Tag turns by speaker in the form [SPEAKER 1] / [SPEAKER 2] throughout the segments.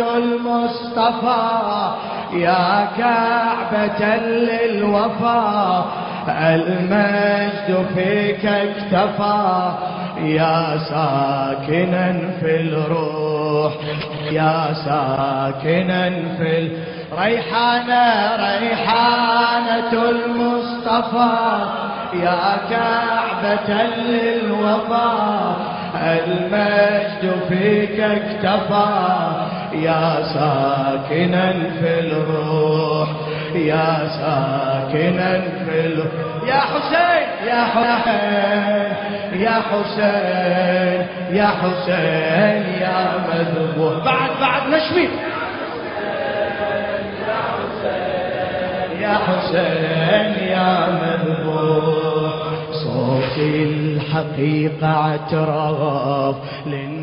[SPEAKER 1] المصطفى يا كعبة للوفا المجد فيك اكتفى يا ساكنا في الروح يا ساكنا في ريحانة ريحانة المصطفى يا كعبة للوفا المجد فيك اكتفى يا ساكنا في الروح يا ساكنا في الروح. يا حسين يا حسين يا حسين يا حسين يا مذبوح. بعد بعد نشوي يا حسين يا مذبوح. صوتي الحقيقة اعتراف للناس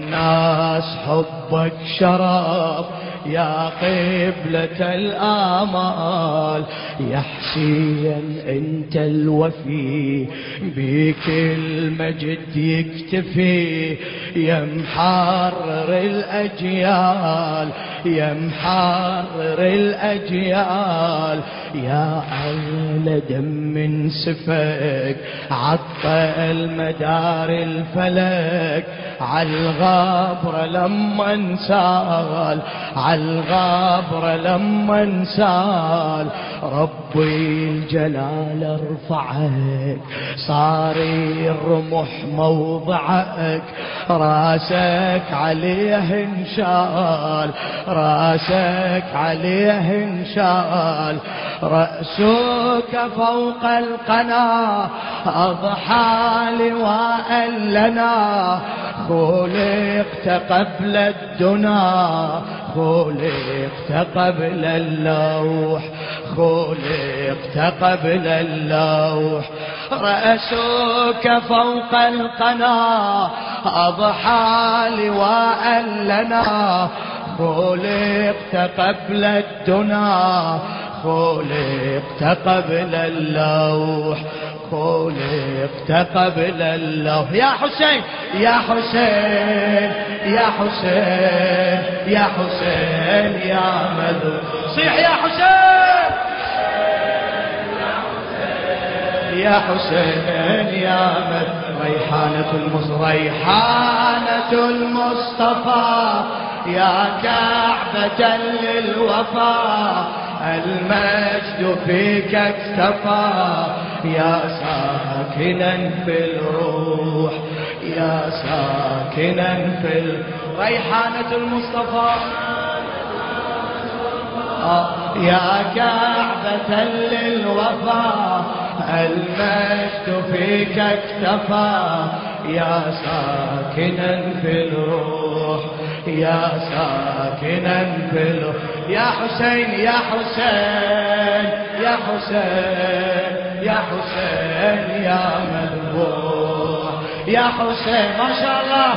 [SPEAKER 1] حبك شرف يا قبلة الآمال. يا حسين أنت الوفي بك المجد يكتفي. يا محرر الأجيال يا محرر الأجيال يا أغلى دم سفك عطل مدار الفلك عالغابرة لما انسال عالغابرة لما انسال ربي الجلال ارفعك صار الرمح موضعك. راسك عليه انشال راسك عليه انشال. رأسك فوق القنا أضحى لواء لنا. خلقت قبل الدنا خلقت قبل اللوح خلقت قبل اللوح. رأسك فوق القنا أضحى لواء لنا. خلقت قبل الدنا خلقت قبل اللوح. خلقت قبل الله. يا حسين يا حسين يا حسين يا حسين يا مذو صيح يا حسين. يا حسين يا مذ ريحانة المصطفى ريحانة المصطفى. يا كعبة للوفا المجد فيك اكتفى. يا ساكنا في الروح يا ساكنا في ال... ريحانة المصطفى. آه، يا كعبة للوفا المجد فيك اكتفى. يا ساكنا في الروح يا ساكنا في الروح يا حسين يا حسين يا حسين. يا حسين يا مذبوح يا حسين ما شاء الله.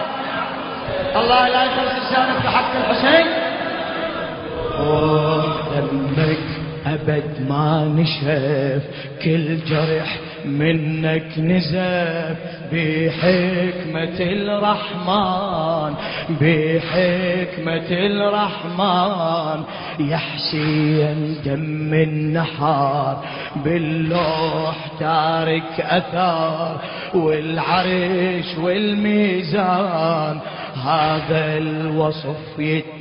[SPEAKER 1] الله لا يخلص لسانك بحق الحسين. دمك أبد ما نشف كل جرح منك نزف. بحكمة الرحمن بحكمة الرحمن. يا حسين دم النحار باللوح تارك أثار والعرش والميزان. هذا الوصف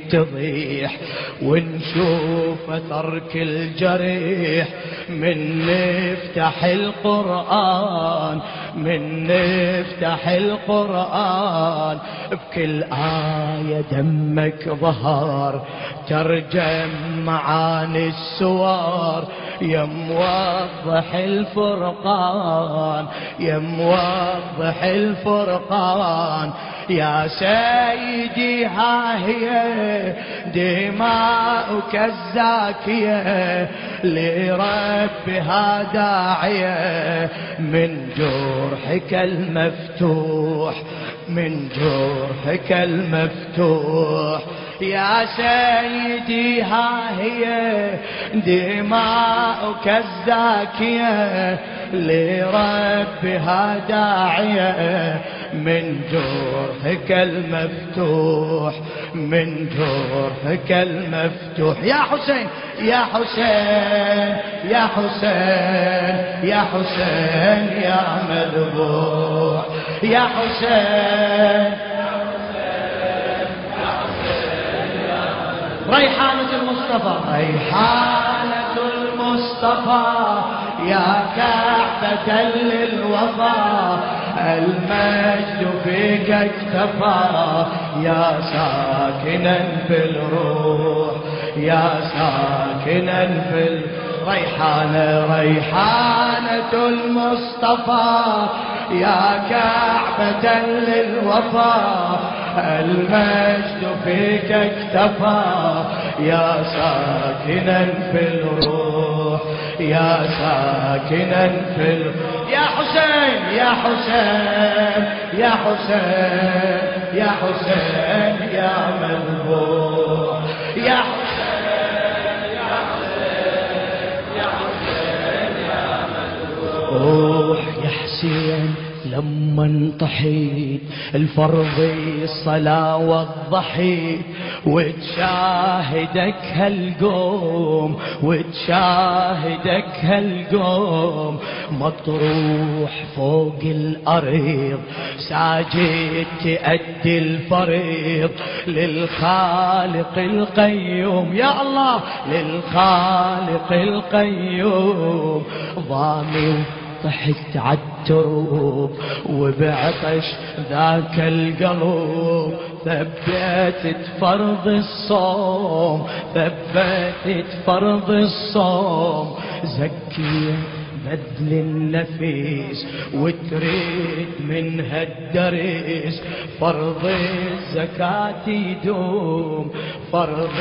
[SPEAKER 1] يتضيح ونشوف ترك الجريح من نفتح القرآن من نفتح القرآن. بكل آية دمك ظهر ترجم معاني السوار. يا موضح الفرقان يا موضح الفرقان. يا سيدي ها هي دماؤك الزاكية لربها داعية من جرحك المفتوح من جرحك المفتوح. يا سيدي ها هي دماؤك الزاكية لربها داعية من جرحك المفتوح من جرحك المفتوح. يا حسين يا حسين يا حسين يا حسين يا مذبوح. يا حسين. ريحانة المصطفى ريحانة المصطفى. يا كعبة للوفا المجد فيك اكتفى يا ساكنا في الروح يا ساكنا في الريحانة ريحانة المصطفى. يا كعبة للوفا المجد فيك اكتفى. يا ساكنا في الروح يا ساكنا في الروح. يا حسين يا حسين يا حسين يا حسين يا منبوح يا حسين يا حسين يا حسين يا روح يا حسين. لما انطحيت الفرض الصلاة والضحي وتشاهدك هالقوم وتشاهدك هالقوم. مطروح فوق الأرض ساجد تأدي الفريض للخالق القيوم يا الله للخالق القيوم. ضامي طحت عالتروب وبعطش ذاك القلب ثبتت فرض الصوم ثبتت فرض الصوم. زكية بدل النفيس وتريد منها الدرس فرض الزكاة يدوم فرض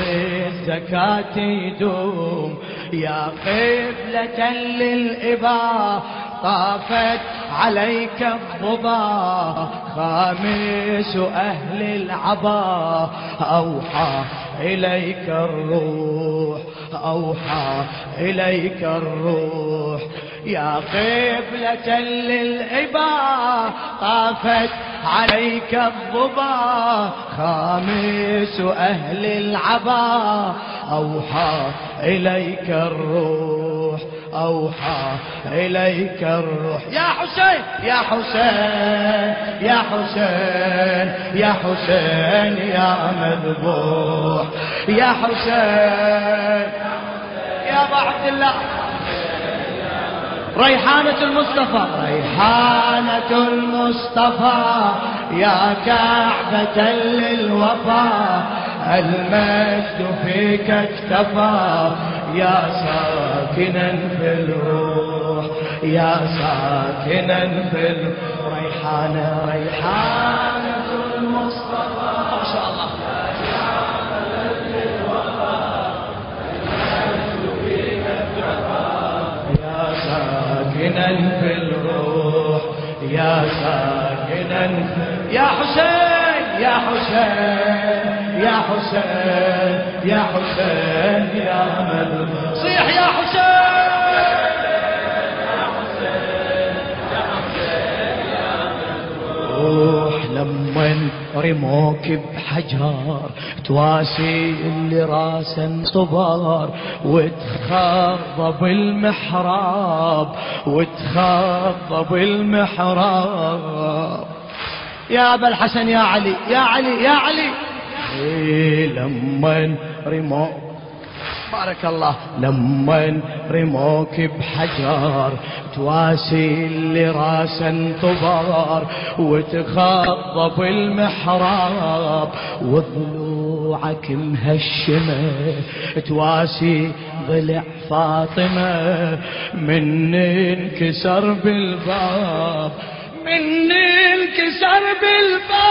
[SPEAKER 1] الزكاة يدوم. يا قبلة للإباء طافت عليك الضبا خامس أهل العبا. أوحى إليك الروح أوحى إليك الروح. يا قبلة للعبا طافت عليك الضبا خامس أهل العبا. أوحى إليك الروح. أوحى إليك الروح. يا حسين يا حسين يا حسين يا حسين يا مذبوح. يا حسين يا أبا عبد الله. ريحانة المصطفى. ريحانة المصطفى يا كعبة للوفا. المجد فيك اكتفى. يا ساكنا في الروح يا ساكنا في الروح. ريحانة ريحانة المصطفى. ما شاء الله. يا ساكنا في الروح يا ساكنا يا حسين يا حسين. يا حسين يا حسين يا من صيح يا حسين روح لما رموك بحجر تواسي اللي راسا صبار وتخضب المحراب وتخضب المحراب يا أبا الحسن يا علي يا علي يا علي. لما رموك بارك الله. لما رموك بحجر تواسي اللي راسا طبار وتخضب المحراب. وضلوعك مهشمة. تواسي ضلع فاطمة. من انكسر بالباب. من انكسر بالباب.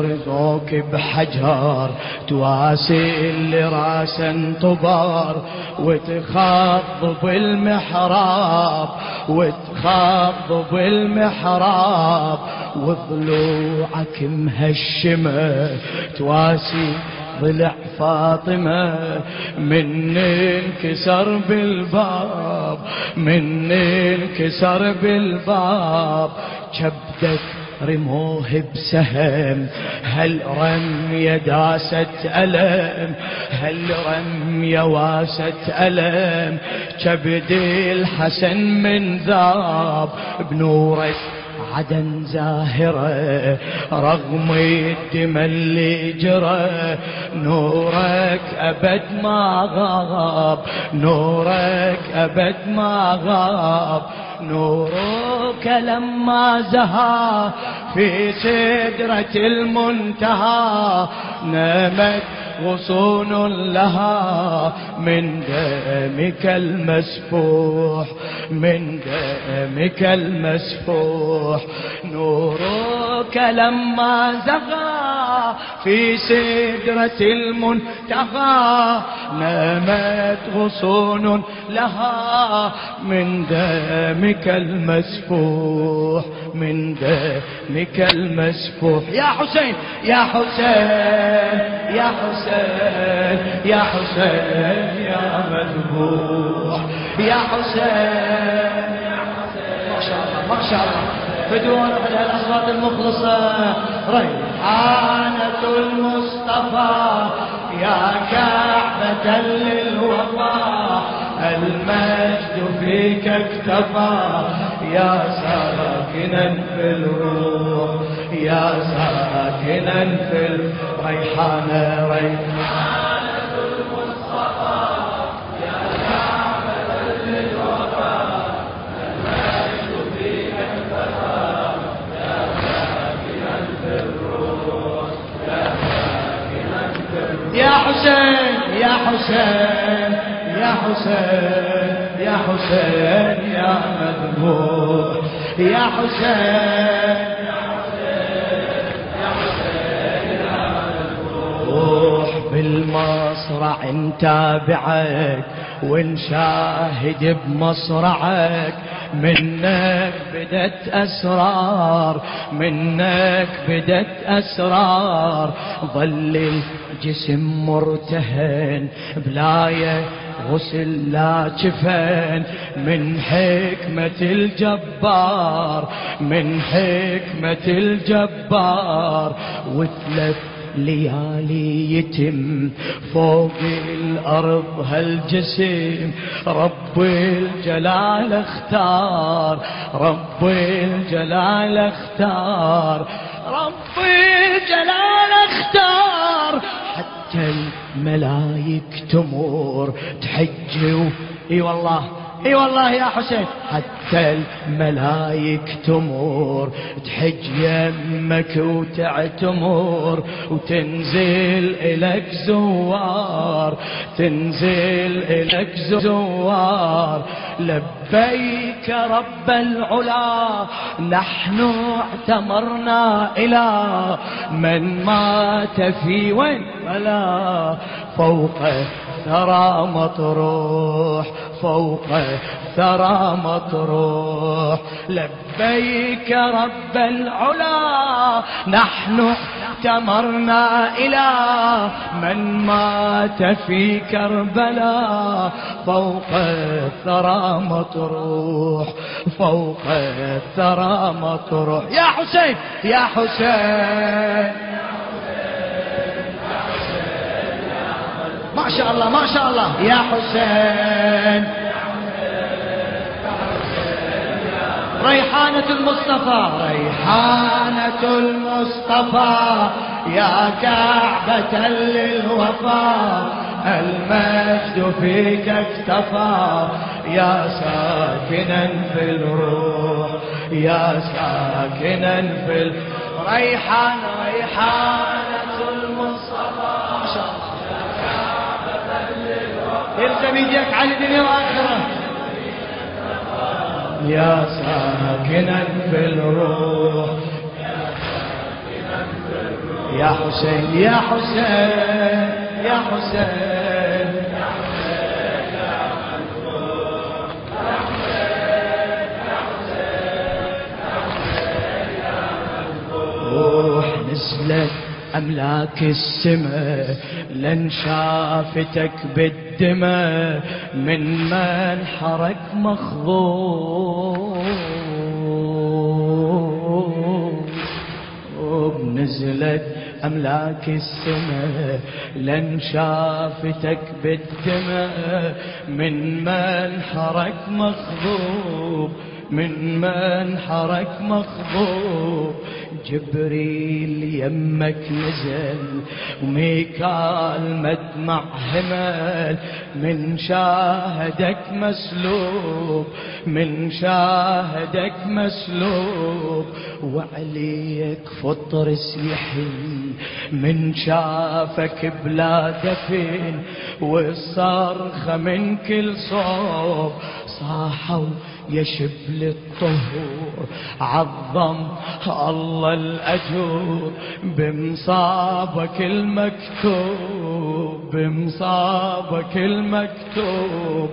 [SPEAKER 1] لما رزوك بحجر تواسي اللي راسا طبار وتخاض بالمحراب وتخاض بالمحراب وضلوعك مهشمة تواسي ضلع فاطمة من انكسر بالباب من انكسر بالباب كبدك رموه بسهم هل رمي داست ألم؟ هل رمي واست ألم؟ كبد الحسن من ذاب بنورك عدن زاهرة رغم الدم اللي جرى. نورك أبد ما غاب نورك أبد ما غاب. نورك لما زها في سدرة المنتهى. نمت غصون لها من دمك المسفوح من دمك المسفوح. نورك لما زغى في سدرة المنتهى نامت غصون لها من دمك المسفوح من دمك المسفوح. يا حسين يا حسين يا حسين. يا حسين يا مذبوح يا حسين ما شاء الله ما شاء الله. بدون الأصوات المخلصة. ريحانة المصطفى يا كعبة للوفا. المجد فيك اكتفى يا ساكنا في الروح. يا ساكنا في الريحانة ريحانة يا حسين يا حسين يا حسين يا حسين يا مذبوح يا حسين بالمصرع نتابعك ونشاهد بمصرعك منك بدت أسرار منك بدت أسرار. ظل الجسم مرتهن بلاية غسل لا جفن من حكمة الجبار من حكمة الجبار. وثلاث ليالي يتم فوق الأرض هالجسم رب الجلال اختار؟ رب الجلال اختار. رب الجلال اختار. حتى الملايك تمور تحج. إي والله إي والله يا حسين. حتى الملايك تمور تحج يمك وتعتمر وتنزل الك زوار تنزل الك زوار. لبيك رب العلا نحن اعتمرنا إلى من مات في وين بلا فوق ثرى مطروح فوق ثرى مطروح. لبيك رب العلا نحن اعتمرنا إلى من مات في كربلاء فوق الثرى مطروح فوق الثرى مطروح. يا حسين يا حسين. شاء الله ما شاء الله يا حسين. ريحانة المصطفى. ريحانة المصطفى يا كعبة للوفا المجد فيك اكتفى يا ساكنا في الروح يا ساكنا في ال... ريحان ريحانة المصطفى. يلزم يديك على الدنيا واخره يا ساكنا في الروح. يا حسين يا حسين يا حسين. روح نزلت أملاك السماء لن شافتك بالدماء من منحرك مخضوب نزلت أملاك السماء لن شافتك بالدماء من منحرك مخضوب من منحرك مخضوب جبريل يمك نزل وميكال مدمع همل من شاهدك مسلوب من شاهدك مسلوب وعليك فطر سيحي من شافك بلا دفن والصرخة من كل صوب صاحوا يا شبل الطهور عظم الله الأجور بمصابك المكتوب. بمصابك المكتوب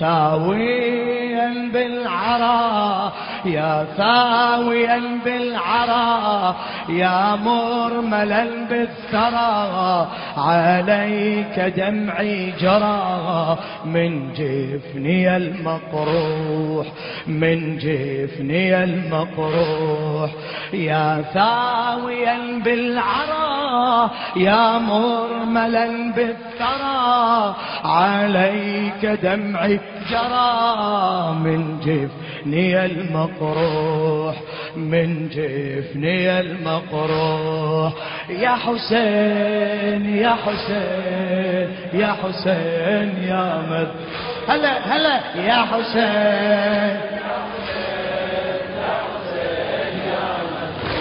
[SPEAKER 1] ثاويا بالعرى يا ثاويا بالعرى يا مرملا بالثرى. عليك دمعي جرى من جفني المقروح من جفني المقروح. يا ثاويا بالعرى يا مرملا بالثرى عليك دمعي جرى من جفني المقروح من جفني المقروح. يا حسين يا حسين يا حسين يا مد. هلا هلا. يا حسين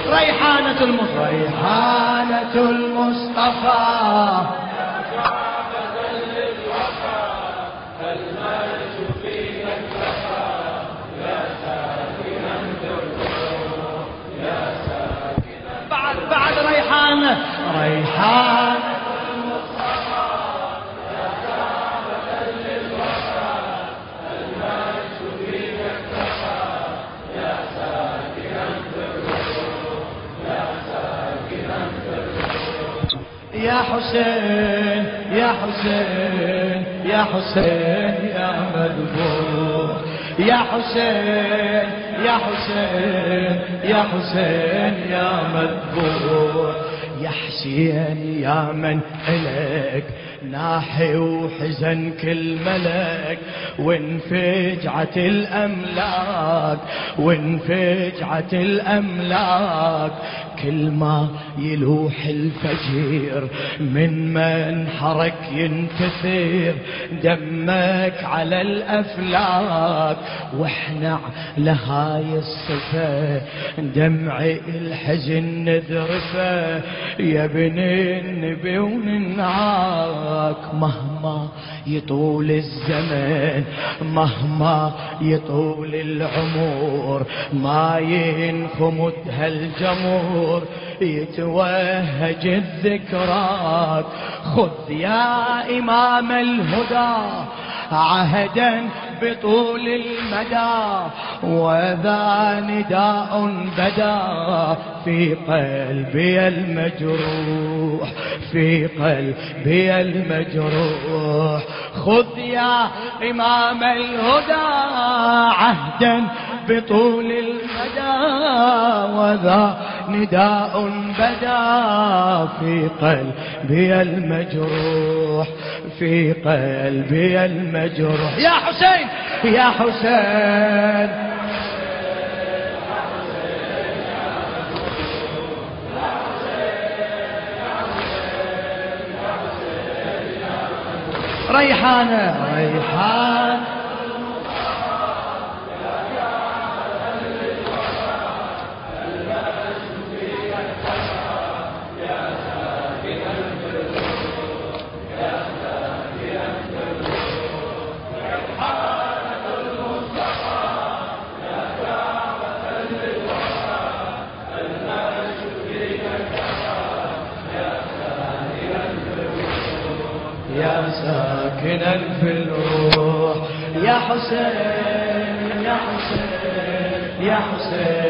[SPEAKER 1] ريحانة المصطفى. ريحانة المصطفى. ريحانة يا حسين يا حسين يا حسين يا مذبوح يا حسين يا حسين يا حسين يا مذبوح يا حسين يا من إليك. ناحي وحزن كل ملك وانفجعت الأملاك وانفجعت الأملاك. كل ما يلوح الفجير من منحرك ينتثر دمك على الأفلاك. وإحنا على هاي الصفة دمعي الحزن نذرفه. يا ابن النبي وننعاك مهما يطول الزمن مهما يطول العمر ما ينخمد هالجمهور. يتوهج الذكراك خذ يا إمام الهدى. عهدا بطول المدى وذا نداء بدا في قلبي المجروح في قلبي المجروح. خذ يا إمام الهدى عهدا بطول المدى وذا نداء بدا في قلبي المجروح في قلبي المجروح. يا حسين يا حسين. ريحانة ريحان حسين